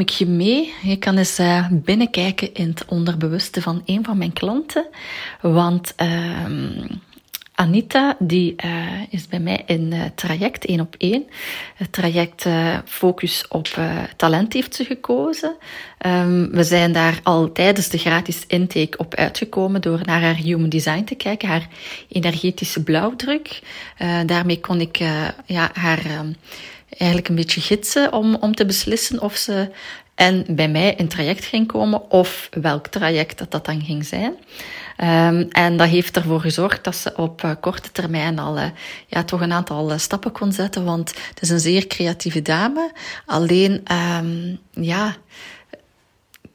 ik je mee. Je kan eens uh, binnenkijken in het onderbewuste van een van mijn klanten. Want uh, Anita, die uh, is bij mij in uh, traject 1 op 1. Het traject focus op talent heeft ze gekozen. Um, we zijn daar al tijdens de gratis intake op uitgekomen door naar haar human design te kijken, haar energetische blauwdruk. daarmee kon ik ja, haar eigenlijk een beetje gidsen om, om te beslissen of ze en bij mij in traject ging komen of welk traject dat, dat dan ging zijn. Um, en dat heeft ervoor gezorgd dat ze op uh, korte termijn al uh, ja, toch een aantal uh, stappen kon zetten. Want het is een zeer creatieve dame. Alleen, um, ja,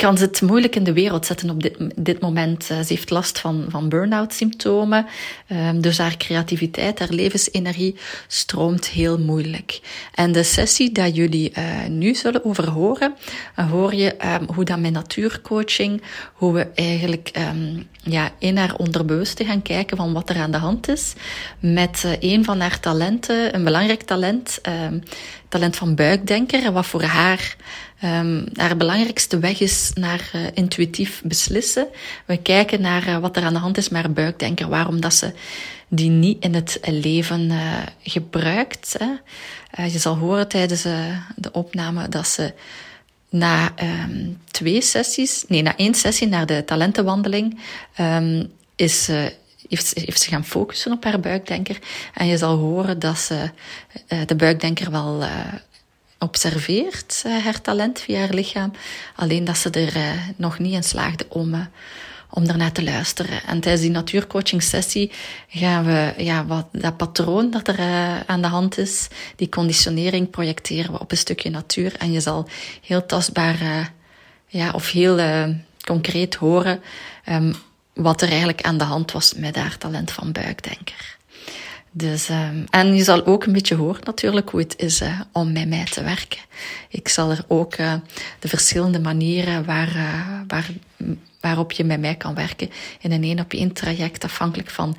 kan ze het moeilijk in de wereld zetten op dit, moment. Eh, ze heeft last van, van burn-out symptomen. Um, dus haar creativiteit, haar levensenergie stroomt heel moeilijk. En de sessie dat jullie uh, nu zullen overhoren, uh, hoor je um, hoe dat met natuurcoaching, hoe we eigenlijk um, ja, in haar onderbewuste gaan kijken van wat er aan de hand is. Met een van haar talenten, een belangrijk talent, talent van buikdenker, wat voor haar um, haar belangrijkste weg is naar uh, intuïtief beslissen. We kijken naar uh, wat er aan de hand is met haar buikdenker, waarom dat ze die niet in het leven uh, gebruikt. Hè. je zal horen tijdens de opname dat ze na um, twee sessies, nee, na één sessie naar de talentenwandeling, um, is heeft, heeft ze gaan focussen op haar buikdenker. En je zal horen dat ze de buikdenker wel observeert, uh, haar talent via haar lichaam. Alleen dat ze er uh, nog niet in slaagde om, uh, om ernaar te luisteren. En tijdens die natuurcoaching sessie gaan we ja, wat, dat patroon dat er aan de hand is, die conditionering projecteren we op een stukje natuur. En je zal heel tastbaar ja, of heel concreet horen um, wat er eigenlijk aan de hand was met haar talent van buikdenker. Dus, um, en je zal ook een beetje horen natuurlijk hoe het is om met mij te werken. Ik zal er ook uh, de verschillende manieren waar, uh, waar, waarop je met mij kan werken in een één op één traject, afhankelijk van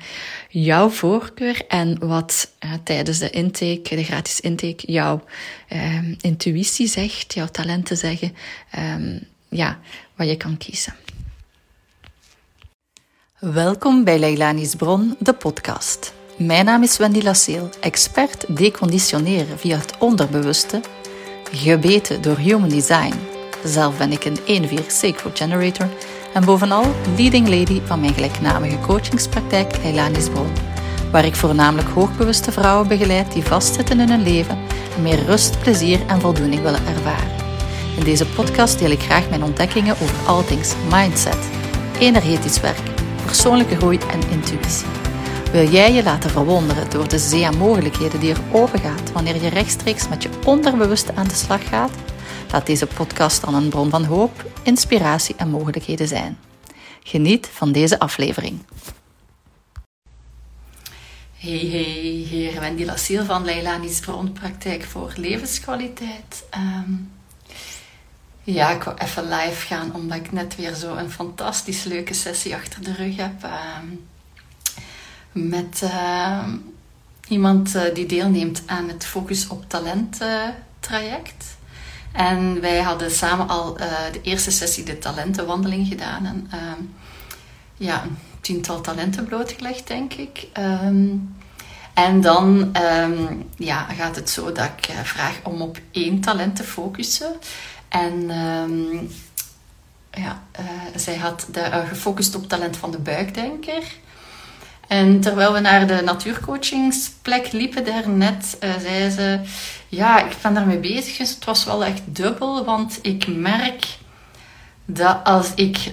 jouw voorkeur en wat tijdens de intake, de gratis intake, jouw ehm, intuïtie zegt, jouw talenten zeggen, um, ja, wat je kan kiezen. Welkom bij Leilani's Bron, de podcast. Mijn naam is Wendy Lasseel, expert deconditioneren via het onderbewuste, gebeten door Human Design. Zelf ben ik een 1-4 Sacred Generator en bovenal leading lady van mijn gelijknamige coachingspraktijk Heilanis Bron, waar ik voornamelijk hoogbewuste vrouwen begeleid die vastzitten in hun leven en meer rust, plezier en voldoening willen ervaren. In deze podcast deel ik graag mijn ontdekkingen over all things mindset, energetisch werk, persoonlijke groei en intuïtie. Wil jij je laten verwonderen door de zee aan mogelijkheden die er open gaat wanneer je rechtstreeks met je onderbewuste aan de slag gaat? Laat deze podcast dan een bron van hoop, inspiratie en mogelijkheden zijn. Geniet van deze aflevering. Hey, hey, hier Wendy Lassiel van Leilani's Bronpraktijk voor Levenskwaliteit. Um, ja, ik wou even live gaan omdat ik net weer zo een fantastisch leuke sessie achter de rug heb. Um, met uh, iemand uh, die deelneemt aan het Focus op Talent uh, traject. En wij hadden samen al de eerste sessie de talentenwandeling gedaan. En ehm, ja, een tiental talenten blootgelegd, denk ik. Um, en dan ja, gaat het zo dat ik vraag om op één talent te focussen. En ja, zij had gefocust op talent van de buikdenker. En terwijl we naar de natuurcoachingsplek liepen daarnet, uh, zei ze... Ja, ik ben daarmee bezig, dus het was wel echt dubbel. Want ik merk dat als ik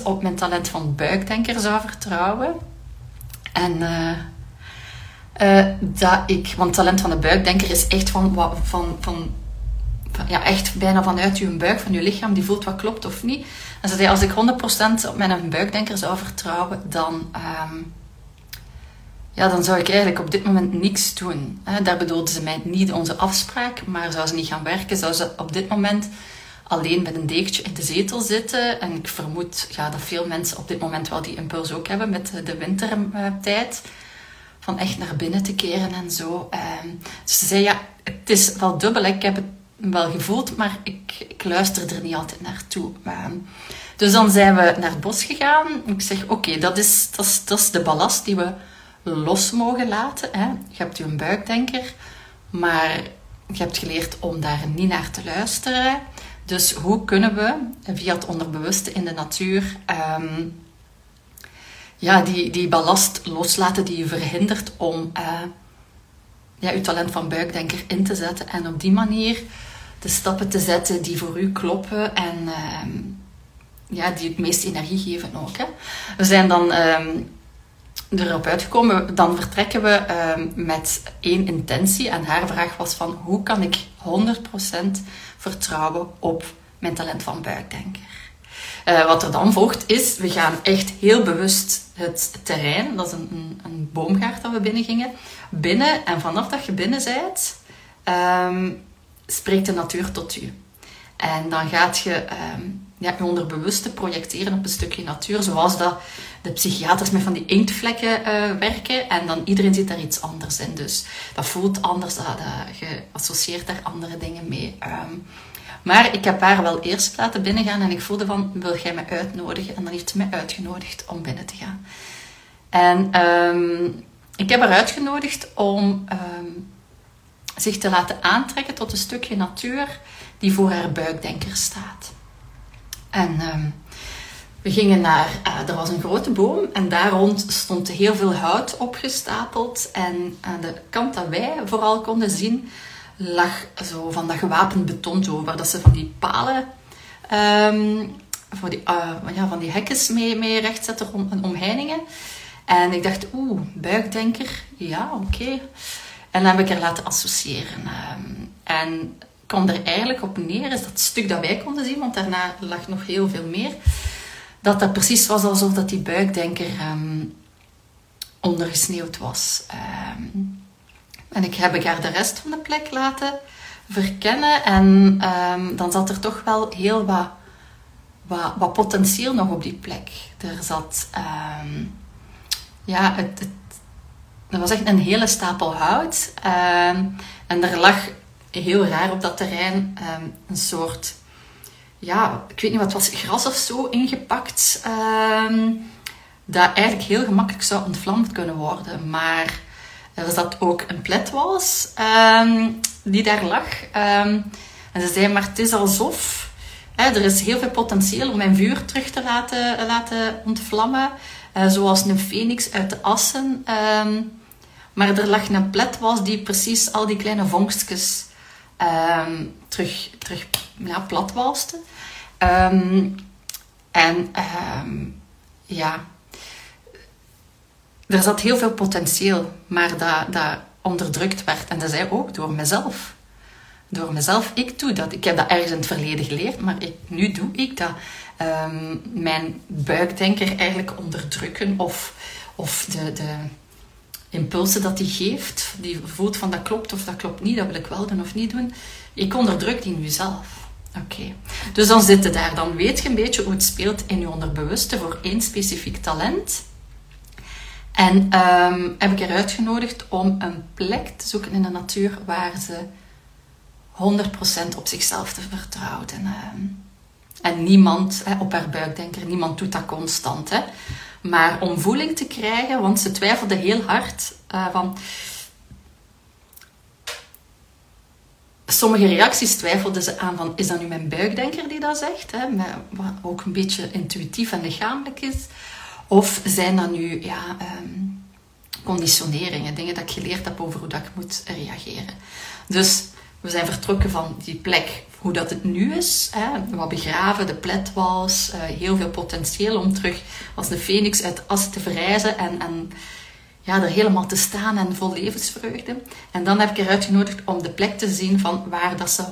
100% op mijn talent van buikdenker zou vertrouwen... En... Uh, dat ik, want talent van de buikdenker is echt van, van, van, ja, echt bijna vanuit je buik, van je lichaam, die voelt wat klopt of niet. En ze zei, als ik 100% op mijn buikdenker zou vertrouwen, dan, um, ja, dan zou ik eigenlijk op dit moment niks doen. Daar bedoelde ze mij niet onze afspraak, maar zou ze niet gaan werken, zou ze op dit moment alleen met een dekentje in de zetel zitten. En ik vermoed ja, dat veel mensen op dit moment wel die impuls ook hebben met de wintertijd. Van echt naar binnen te keren en zo. Ehm, dus ze zei, ja, het is wel dubbel. Ik heb het wel gevoeld, maar ik, ik luister er niet altijd naartoe. Ehm, dus dan zijn we naar het bos gegaan. Ik zeg, oké, dat, is, dat, is, dat is de ballast die we los mogen laten. Hè. Je hebt een buikdenker, maar je hebt geleerd om daar niet naar te luisteren. Dus hoe kunnen we via het onderbewuste in de natuur ehm, ja, die, die ballast loslaten die je verhindert om uh, je talent van buikdenker in te zetten en op die manier de stappen te zetten die voor u kloppen en ehm, ja, die het meeste energie geven ook. Hè. We zijn dan um, erop uitgekomen, dan vertrekken we met één intentie en haar vraag was van hoe kan ik 100% vertrouwen op mijn talent van buikdenker. Uh, wat er dan volgt is, we gaan echt heel bewust het terrein, dat is een, een, een boomgaard dat we binnen gingen, binnen. En vanaf dat je binnen bent, um, spreekt de natuur tot u. En dan gaat je um, ja, je onderbewuste projecteren op een stukje natuur, zoals dat de psychiaters met van die inktvlekken uh, werken. En dan iedereen ziet daar iets anders in. Dus dat voelt anders, dat, je associeert daar andere dingen mee. Um, maar ik heb haar wel eerst laten binnengaan en ik voelde van, wil jij mij uitnodigen? En dan heeft ze mij uitgenodigd om binnen te gaan. En um, ik heb haar uitgenodigd om um, zich te laten aantrekken tot een stukje natuur die voor haar buikdenker staat. En um, we gingen naar, uh, er was een grote boom en daar rond stond heel veel hout opgestapeld. En aan de kant dat wij vooral konden zien, lag zo van dat gewapend beton over. Dat ze van die palen, um, voor die, uh, ja, van die hekjes mee, mee rechtzetten om, omheiningen. En ik dacht, oeh, buikdenker, ja, oké. En dan heb ik er laten associëren. Um, en kwam er eigenlijk op neer, is dat stuk dat wij konden zien, want daarna lag nog heel veel meer, dat dat precies was alsof dat die buikdenker um, ondergesneeuwd was. Um, en ik heb haar de rest van de plek laten verkennen. En um, dan zat er toch wel heel wat, wat, wat, potentieel nog op die plek. Er zat... Ja, het, het, er was echt een hele stapel hout. En er lag heel raar op dat terrein een soort... Ja, ik weet niet wat was, gras of zo ingepakt. dat eigenlijk heel gemakkelijk zou ontvlamd kunnen worden. Maar er zat ook een pletwals um, die daar lag. En ze zei, maar het is alsof... Hè, er is heel veel potentieel om mijn vuur terug te laten, laten ontvlammen. Uh, zoals een phoenix uit de assen. Maar er lag een pletwals die precies al die kleine vonkstjes terug, terug ja, platwalste. en ja er zat heel veel potentieel, maar dat, dat onderdrukt werd. En dat zei ook door mezelf. Door mezelf. Ik doe dat. Ik heb dat ergens in het verleden geleerd, maar ik, nu doe ik dat. Mijn buikdenker eigenlijk onderdrukken of, of de, de impulsen dat die geeft, die voelt van dat klopt of dat klopt niet, dat wil ik wel doen of niet doen. Ik onderdruk die nu zelf. Oké. Dus dan zit je daar. Dan weet je een beetje hoe het speelt in je onderbewuste voor één specifiek talent. En um, heb ik eruit genodigd om een plek te zoeken in de natuur waar ze 100% op zichzelf te vertrouwen. En, um, en niemand hè, op haar buikdenker, niemand doet dat constant. Hè. Maar om voeling te krijgen, want ze twijfelde heel hard uh, van. Sommige reacties twijfelden ze aan van, is dat nu mijn buikdenker die dat zegt? Hè, wat ook een beetje intuïtief en lichamelijk is. Of zijn dat nu ja, um, conditioneringen, dingen dat ik geleerd heb over hoe dat ik moet reageren. Dus we zijn vertrokken van die plek, hoe dat het nu is. Hè, wat begraven, de pletwals, uh, heel veel potentieel om terug als de phoenix uit as te verrijzen en, en ja, er helemaal te staan en vol levensvreugde. En dan heb ik eruit genodigd om de plek te zien van waar dat ze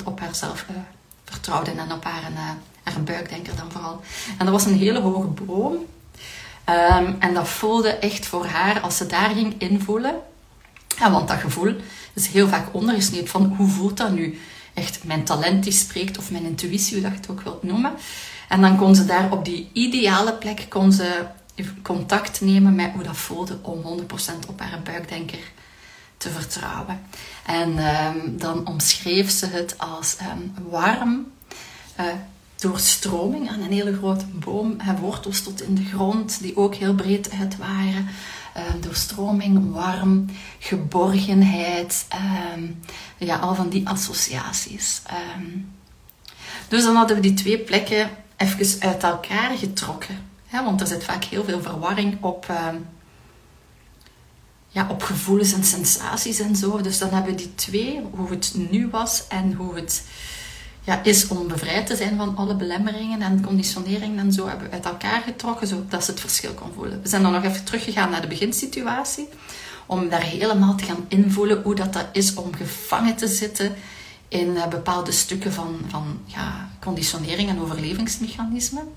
100% op haarzelf uh, vertrouwde en op haar, uh, haar buikdenker dan vooral. En dat was een hele hoge boom Um, en dat voelde echt voor haar als ze daar ging invoelen. Ja, want dat gevoel is heel vaak ondergesneeuwd van hoe voelt dat nu? Echt mijn talent die spreekt of mijn intuïtie, hoe dat je het ook wilt noemen. En dan kon ze daar op die ideale plek kon ze contact nemen met hoe dat voelde om 100% op haar buikdenker te vertrouwen. En ehm, dan omschreef ze het als um, warm, uh, doorstroming aan een hele grote boom, en wortels tot in de grond, die ook heel breed uit waren. Uh, doorstroming, warm, geborgenheid, um, ja, al van die associaties. dus dan hadden we die twee plekken even uit elkaar getrokken. want er zit vaak heel veel verwarring op ja, op gevoelens en sensaties en zo. Dus dan hebben we die twee, hoe het nu was en hoe het ja, is om bevrijd te zijn van alle belemmeringen en conditioneringen en zo, hebben we uit elkaar getrokken, zodat ze het verschil kon voelen. We zijn dan nog even teruggegaan naar de beginsituatie, om daar helemaal te gaan invoelen hoe dat, dat is om gevangen te zitten in uh, bepaalde stukken van, van ja, conditionering en overlevingsmechanismen.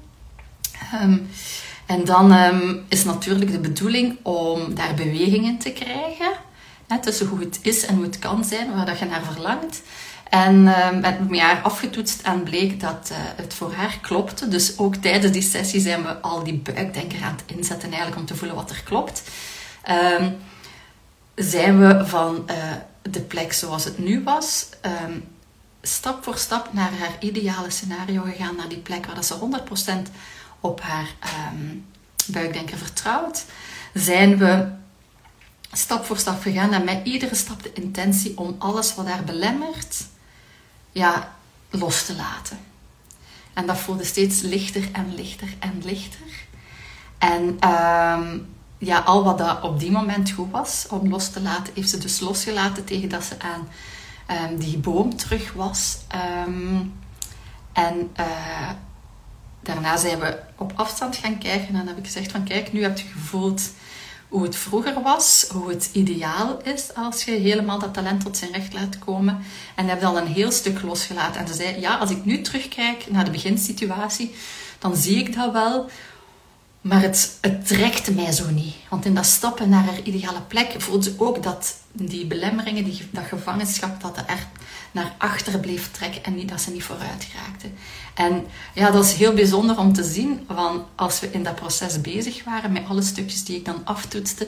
Um, en dan um, is natuurlijk de bedoeling om daar bewegingen te krijgen. Tussen hoe het is en hoe het kan zijn, waar dat je naar verlangt. En met me haar afgetoetst en bleek dat uh, het voor haar klopte. Dus ook tijdens die sessie zijn we al die buikdenker aan het inzetten eigenlijk om te voelen wat er klopt. Um, zijn we van uh, de plek zoals het nu was, um, stap voor stap naar haar ideale scenario gegaan. Naar die plek waar dat ze 100% op haar um, buikdenker vertrouwt, zijn we stap voor stap gegaan en met iedere stap de intentie om alles wat haar belemmert, ja, los te laten. En dat voelde steeds lichter en lichter en lichter. En um, ja, al wat dat op die moment goed was om los te laten, heeft ze dus losgelaten tegen dat ze aan um, die boom terug was. Um, en uh, daarna zijn we op afstand gaan kijken en heb ik gezegd van kijk, nu heb je gevoeld hoe het vroeger was, hoe het ideaal is als je helemaal dat talent tot zijn recht laat komen. En heb dan een heel stuk losgelaten. En ze zei, ja, als ik nu terugkijk naar de beginsituatie, dan zie ik dat wel, maar het, het trekt mij zo niet. Want in dat stappen naar haar ideale plek voelde ze ook dat die belemmeringen, die, dat gevangenschap, dat er naar achter bleef trekken en niet dat ze niet vooruit raakte. En ja, dat is heel bijzonder om te zien, want als we in dat proces bezig waren met alle stukjes die ik dan aftoetste,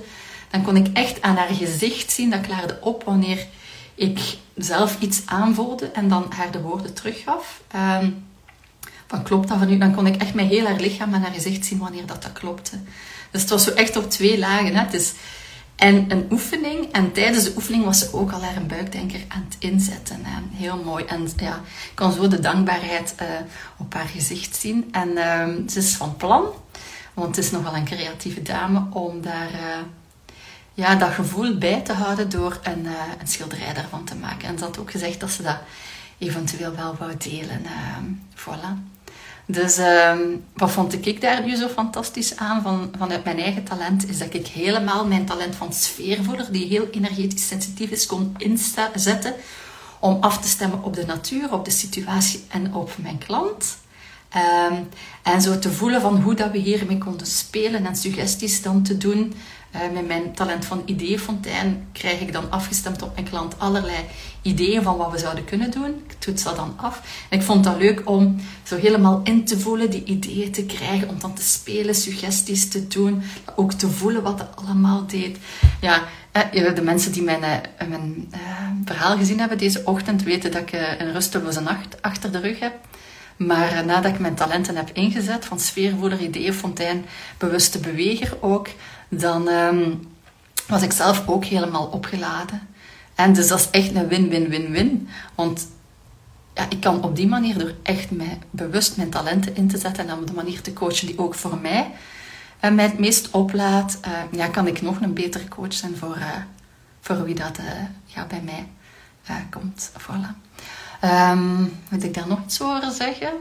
dan kon ik echt aan haar gezicht zien, dat klaarde op wanneer ik zelf iets aanvoelde en dan haar de woorden teruggaf. Um, van klopt dat van u? Dan kon ik echt met heel haar lichaam en haar gezicht zien wanneer dat, dat klopte. Dus het was zo echt op twee lagen. Hè? Het is en een oefening. En tijdens de oefening was ze ook al haar buikdenker aan het inzetten. En heel mooi. En ja, ik kon zo de dankbaarheid uh, op haar gezicht zien. En uh, ze is van plan, want het is nogal een creatieve dame, om daar uh, ja, dat gevoel bij te houden door een, uh, een schilderij daarvan te maken. En ze had ook gezegd dat ze dat eventueel wel wou delen. voilà. Dus uh, wat vond ik daar nu zo fantastisch aan van, vanuit mijn eigen talent, is dat ik helemaal mijn talent van sfeervoeler, die heel energetisch sensitief is, kon inzetten om af te stemmen op de natuur, op de situatie en op mijn klant. Um, en zo te voelen van hoe dat we hiermee konden spelen en suggesties dan te doen met mijn talent van ideeënfontein krijg ik dan afgestemd op mijn klant allerlei ideeën van wat we zouden kunnen doen. Ik toets dat dan af. En ik vond dat leuk om zo helemaal in te voelen, die ideeën te krijgen, om dan te spelen, suggesties te doen, ook te voelen wat het allemaal deed. Ja, eh, de mensen die mijn, uh, mijn verhaal gezien hebben deze ochtend weten dat ik een rusteloze nacht achter de rug heb. Maar nadat ik mijn talenten heb ingezet, van sfeervoerder, ideeënfontein, bewuste beweger ook, dan um, was ik zelf ook helemaal opgeladen. En dus dat is echt een win-win-win-win. Want ja, ik kan op die manier, door echt mij, bewust mijn talenten in te zetten en op de manier te coachen die ook voor mij uh, mij het meest oplaat, uh, ja, kan ik nog een betere coach zijn voor, uh, voor wie dat ja, bij mij komt. Voilà. Um, moet ik daar nog iets over zeggen?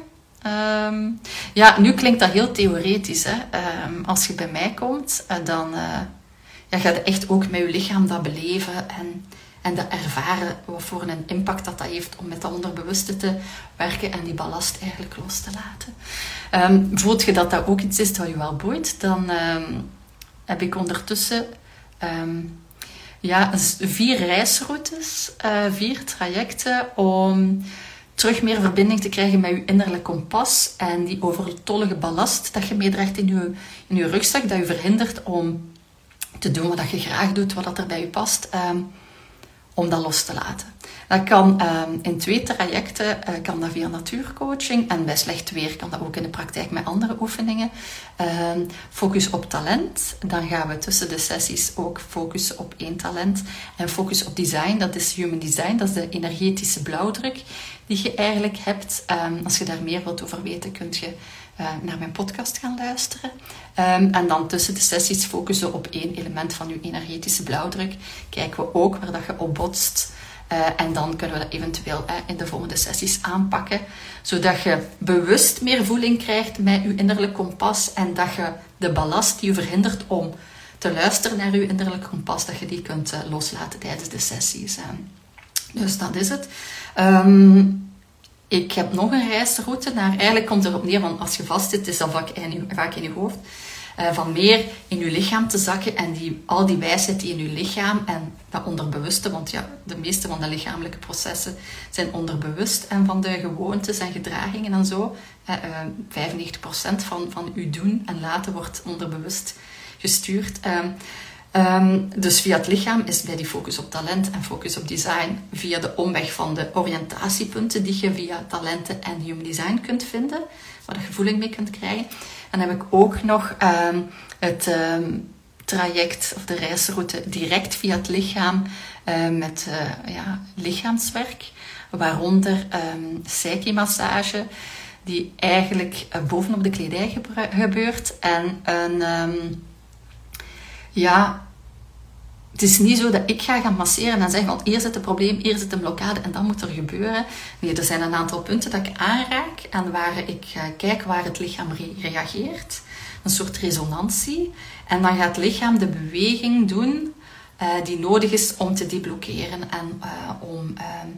Um, ja, nu klinkt dat heel theoretisch. Hè? Um, als je bij mij komt, uh, dan uh, ja, ga je echt ook met je lichaam dat beleven en, en dat ervaren wat voor een impact dat, dat heeft om met dat onderbewuste te werken en die ballast eigenlijk los te laten. Um, voelt je dat dat ook iets is dat je wel boeit, dan heb ik ondertussen ja, vier reisroutes, uh, vier trajecten om terug meer verbinding te krijgen met je innerlijk kompas en die overtollige ballast dat je meedraagt in je, in je rugzak, dat je verhindert om te doen wat je graag doet, wat er bij je past. Um, om dat los te laten. Dat kan um, in twee trajecten, uh, kan dat via natuurcoaching en bij slecht weer kan dat ook in de praktijk met andere oefeningen. Um, focus op talent, dan gaan we tussen de sessies ook focussen op één talent. En focus op design, dat is human design, dat is de energetische blauwdruk die je eigenlijk hebt. Um, als je daar meer wilt over weten, kunt je uh, naar mijn podcast gaan luisteren. Um, en dan tussen de sessies focussen op één element van je energetische blauwdruk. Kijken we ook waar dat je op botst. Uh, en dan kunnen we dat eventueel uh, in de volgende sessies aanpakken. Zodat je bewust meer voeling krijgt met je innerlijk kompas. En dat je de ballast die je verhindert om te luisteren naar je innerlijk kompas, dat je die kunt loslaten tijdens de sessies. Dus dat is het. Um, ik heb nog een reisroute naar, eigenlijk komt erop neer, want als je vast zit, is dat vaak in, vaak in je hoofd, uh, van meer in je lichaam te zakken en die, al die wijsheid die in je lichaam en dat onderbewuste, want ja, de meeste van de lichamelijke processen zijn onderbewust en van de gewoontes en gedragingen en zo. Uh, uh, 95% van, van uw doen en laten wordt onderbewust gestuurd. Um, dus via het lichaam is bij die focus op talent en focus op design via de omweg van de oriëntatiepunten die je via talenten en human design kunt vinden, waar je voeling mee kunt krijgen. En dan heb ik ook nog um, het um, traject of de reisroute direct via het lichaam met uh, ja, lichaamswerk, waaronder Seiki-massage, die eigenlijk uh, bovenop de kledij gebeurt en een ja, het is niet zo dat ik ga gaan masseren en zeggen, want hier zit een probleem, hier zit een blokkade en dat moet er gebeuren. Nee, er zijn een aantal punten dat ik aanraak en waar ik uh, kijk waar het lichaam reageert. Een soort resonantie. En dan gaat het lichaam de beweging doen uh, die nodig is om te deblokkeren en uh, om ehm,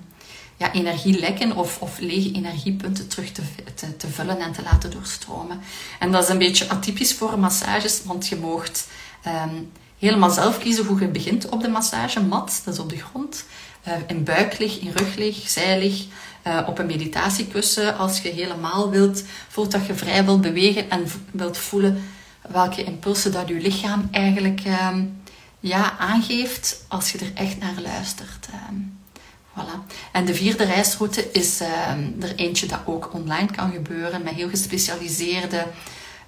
ja, energielekken of, of lege energiepunten terug te, te, te, vullen en te laten doorstromen. En dat is een beetje atypisch voor massages, want je moogt Um, helemaal zelf kiezen hoe je begint op de massagemat. Dat is op de grond. Uh, in buiklig, in ruglig, zijlig. Uh, op een meditatiekussen. Als je helemaal wilt, voelt dat je vrij wilt bewegen en wilt voelen welke impulsen dat je lichaam eigenlijk um, ja, aangeeft als je er echt naar luistert. Um, voilà. En de vierde reisroute is er eentje dat ook online kan gebeuren met heel gespecialiseerde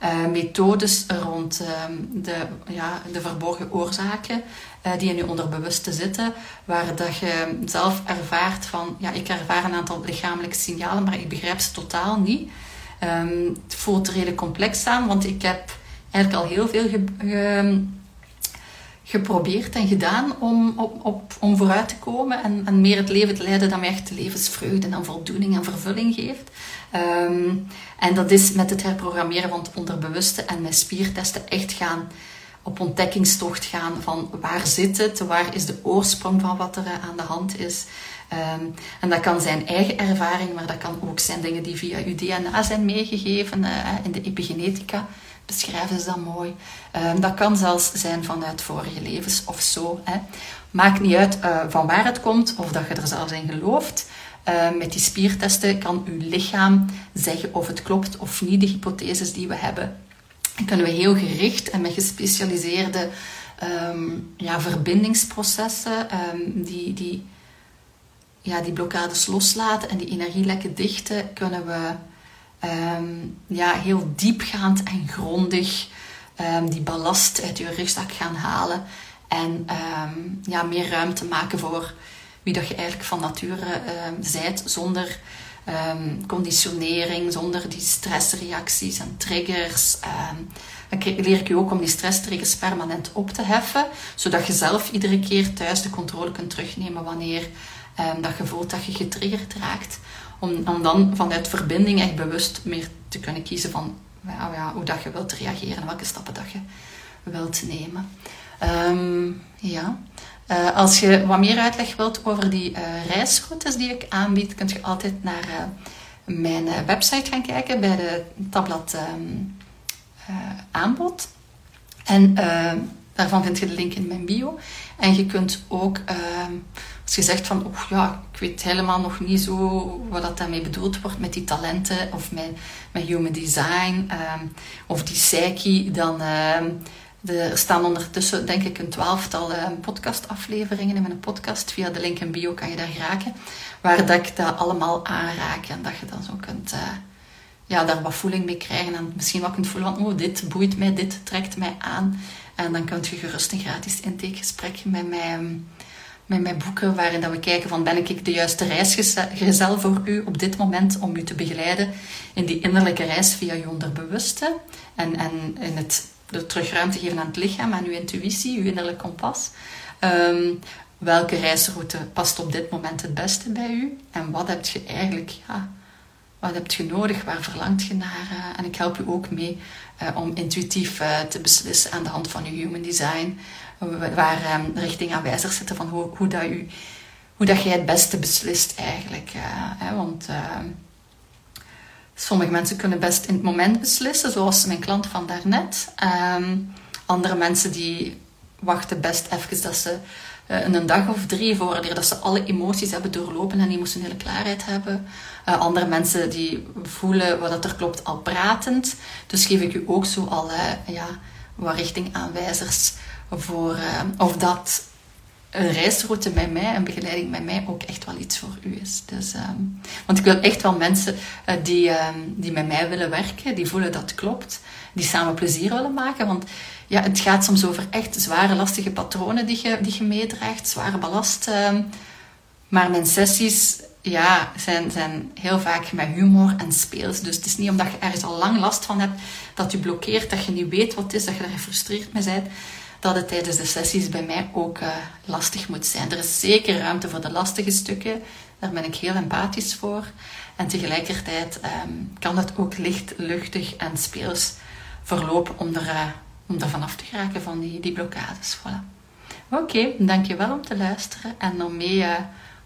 uh, methodes rond uh, de, ja, de verborgen oorzaken uh, die in je onderbewuste zitten, waar dat je zelf ervaart van, ja, ik ervaar een aantal lichamelijke signalen, maar ik begrijp ze totaal niet. Um, het voelt redelijk complex aan, want ik heb eigenlijk al heel veel ge, geprobeerd en gedaan om, op, op, om vooruit te komen en, en, meer het leven te leiden dat mij echt levensvreugde en voldoening en vervulling geeft. Um, en dat is met het herprogrammeren van het onderbewuste en met spiertesten echt gaan op ontdekkingstocht gaan van waar zit het, waar is de oorsprong van wat er aan de hand is. Um, en dat kan zijn eigen ervaring, maar dat kan ook zijn dingen die via uw DNA zijn meegegeven uh, in de epigenetica beschrijven ze dat mooi. Um, dat kan zelfs zijn vanuit vorige levens of zo. Hè. Maakt niet uit uh, van waar het komt of dat je er zelfs in gelooft. Uh, met die spiertesten kan uw lichaam zeggen of het klopt of niet, de hypotheses die we hebben. Dan kunnen we heel gericht en met gespecialiseerde ja, verbindingsprocessen die, die, ja, die blokkades loslaten en die energielekken dichten, kunnen we um, ja, heel diepgaand en grondig um, die ballast uit je rugzak gaan halen. En um, ja, meer ruimte maken voor wie dat je eigenlijk van nature zijt, zonder conditionering, zonder die stressreacties en triggers. dan leer ik je ook om die stresstriggers permanent op te heffen, zodat je zelf iedere keer thuis de controle kunt terugnemen wanneer dat je voelt dat je getriggerd raakt. Om, om dan vanuit verbinding echt bewust meer te kunnen kiezen van ja, ja, hoe dat je wilt reageren en welke stappen dat je wilt nemen. Um, ja. Uh, als je wat meer uitleg wilt over die uh, reisroutes die ik aanbied, kunt je altijd naar uh, mijn website gaan kijken bij de tabblad um, aanbod. En daarvan vind je de link in mijn bio. En je kunt ook ehm, als je zegt van, oh ja, ik weet helemaal nog niet zo wat dat daarmee bedoeld wordt met die talenten of met, met human design um, of die psyche, dan, um, er staan ondertussen, denk ik, een twaalftal uh, podcastafleveringen in mijn podcast. Via de link in bio kan je daar raken. Waar dat ik dat allemaal aanraak. En dat je dan zo kunt, uh, ja, daar wat voeling mee krijgen. En misschien wat kunt voelen van, oh, dit boeit mij, dit trekt mij aan. En dan kunt je gerust een gratis intakegesprek met mij, met mij boeken. Waarin dat we kijken van, ben ik de juiste reisgezel voor u op dit moment om u te begeleiden in die innerlijke reis via je onderbewuste. En, en in het de terug ruimte geven aan het lichaam, aan uw intuïtie, uw innerlijk kompas. Ehm, welke reisroute past op dit moment het beste bij u? En wat heb je eigenlijk, ja, wat heb je nodig? Waar verlangt je naar? Uh, en ik help u ook mee uh, om intuïtief uh, te beslissen aan de hand van uw human design, waar um, richting aanwijzig zitten van hoe, hoe, dat u, hoe dat jij het beste beslist eigenlijk. Want ehm, Sommige mensen kunnen best in het moment beslissen, zoals mijn klant van daarnet. Um, andere mensen die wachten best even dat ze een dag of drie voordat dat ze alle emoties hebben doorlopen en emotionele klaarheid hebben. Uh, andere mensen die voelen wat er klopt al pratend. Dus geef ik u ook zo al uh, ja, wat richtingaanwijzers voor of dat een reisroute met mij, een begeleiding met mij ook echt wel iets voor u is. Dus, um, want ik wil echt wel mensen uh, die, um, die met mij willen werken, die voelen dat klopt, die samen plezier willen maken. Want ja, het gaat soms over echt zware, lastige patronen die je, die je meedraagt, zware ballast. Um, maar mijn sessies ja, zijn, zijn heel vaak met humor en speels. Dus het is niet omdat je ergens al lang last van hebt, dat je blokkeert, dat je niet weet wat het is, dat je daar gefrustreerd mee bent dat het tijdens de sessies bij mij ook uh, lastig moet zijn. Er is zeker ruimte voor de lastige stukken. Daar ben ik heel empathisch voor. En tegelijkertijd um, kan het ook licht, luchtig en speels verlopen om er, uh, om er vanaf te geraken van die, die blokkades. Voilà. Oké, okay, dankjewel om te luisteren en om mee uh,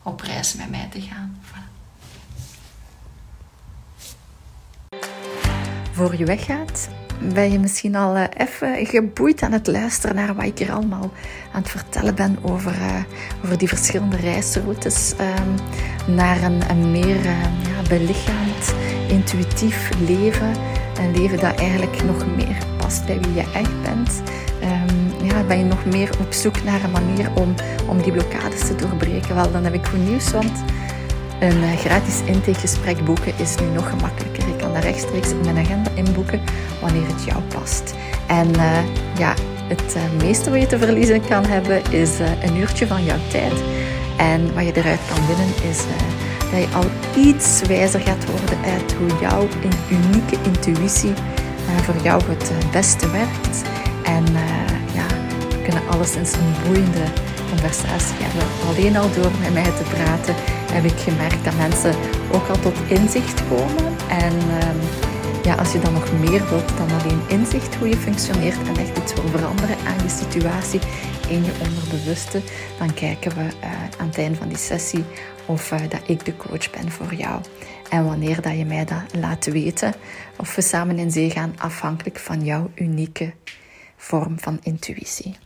op reis met mij te gaan. Voor je weggaat ben je misschien al uh, even geboeid aan het luisteren naar wat ik hier allemaal aan het vertellen ben over, uh, over die verschillende reisroutes um, naar een, meer uh, ja, belichaamd, intuïtief leven. Een leven dat eigenlijk nog meer past bij wie je echt bent. Um, ja, ben je nog meer op zoek naar een manier om, om die blokkades te doorbreken? Wel, dan heb ik goed nieuws, want een gratis intakegesprek boeken is nu nog gemakkelijker. Je kan dat rechtstreeks in mijn agenda inboeken wanneer het jou past. En uh, ja, het uh, meeste wat je te verliezen kan hebben is een uurtje van jouw tijd. En wat je eruit kan winnen is dat je al iets wijzer gaat worden uit hoe jouw unieke intuïtie voor jou het beste werkt. En kunnen alleszins een boeiende conversatie hebben. Alleen al door met mij te praten heb ik gemerkt dat mensen ook al tot inzicht komen. En ehm, ja, als je dan nog meer wilt dan alleen inzicht hoe je functioneert en echt iets wil veranderen aan je situatie in je onderbewuste, dan kijken we uh, aan het einde van die sessie of uh, dat ik de coach ben voor jou. En wanneer dat je mij dat laat weten, of we samen in zee gaan, afhankelijk van jouw unieke vorm van intuïtie.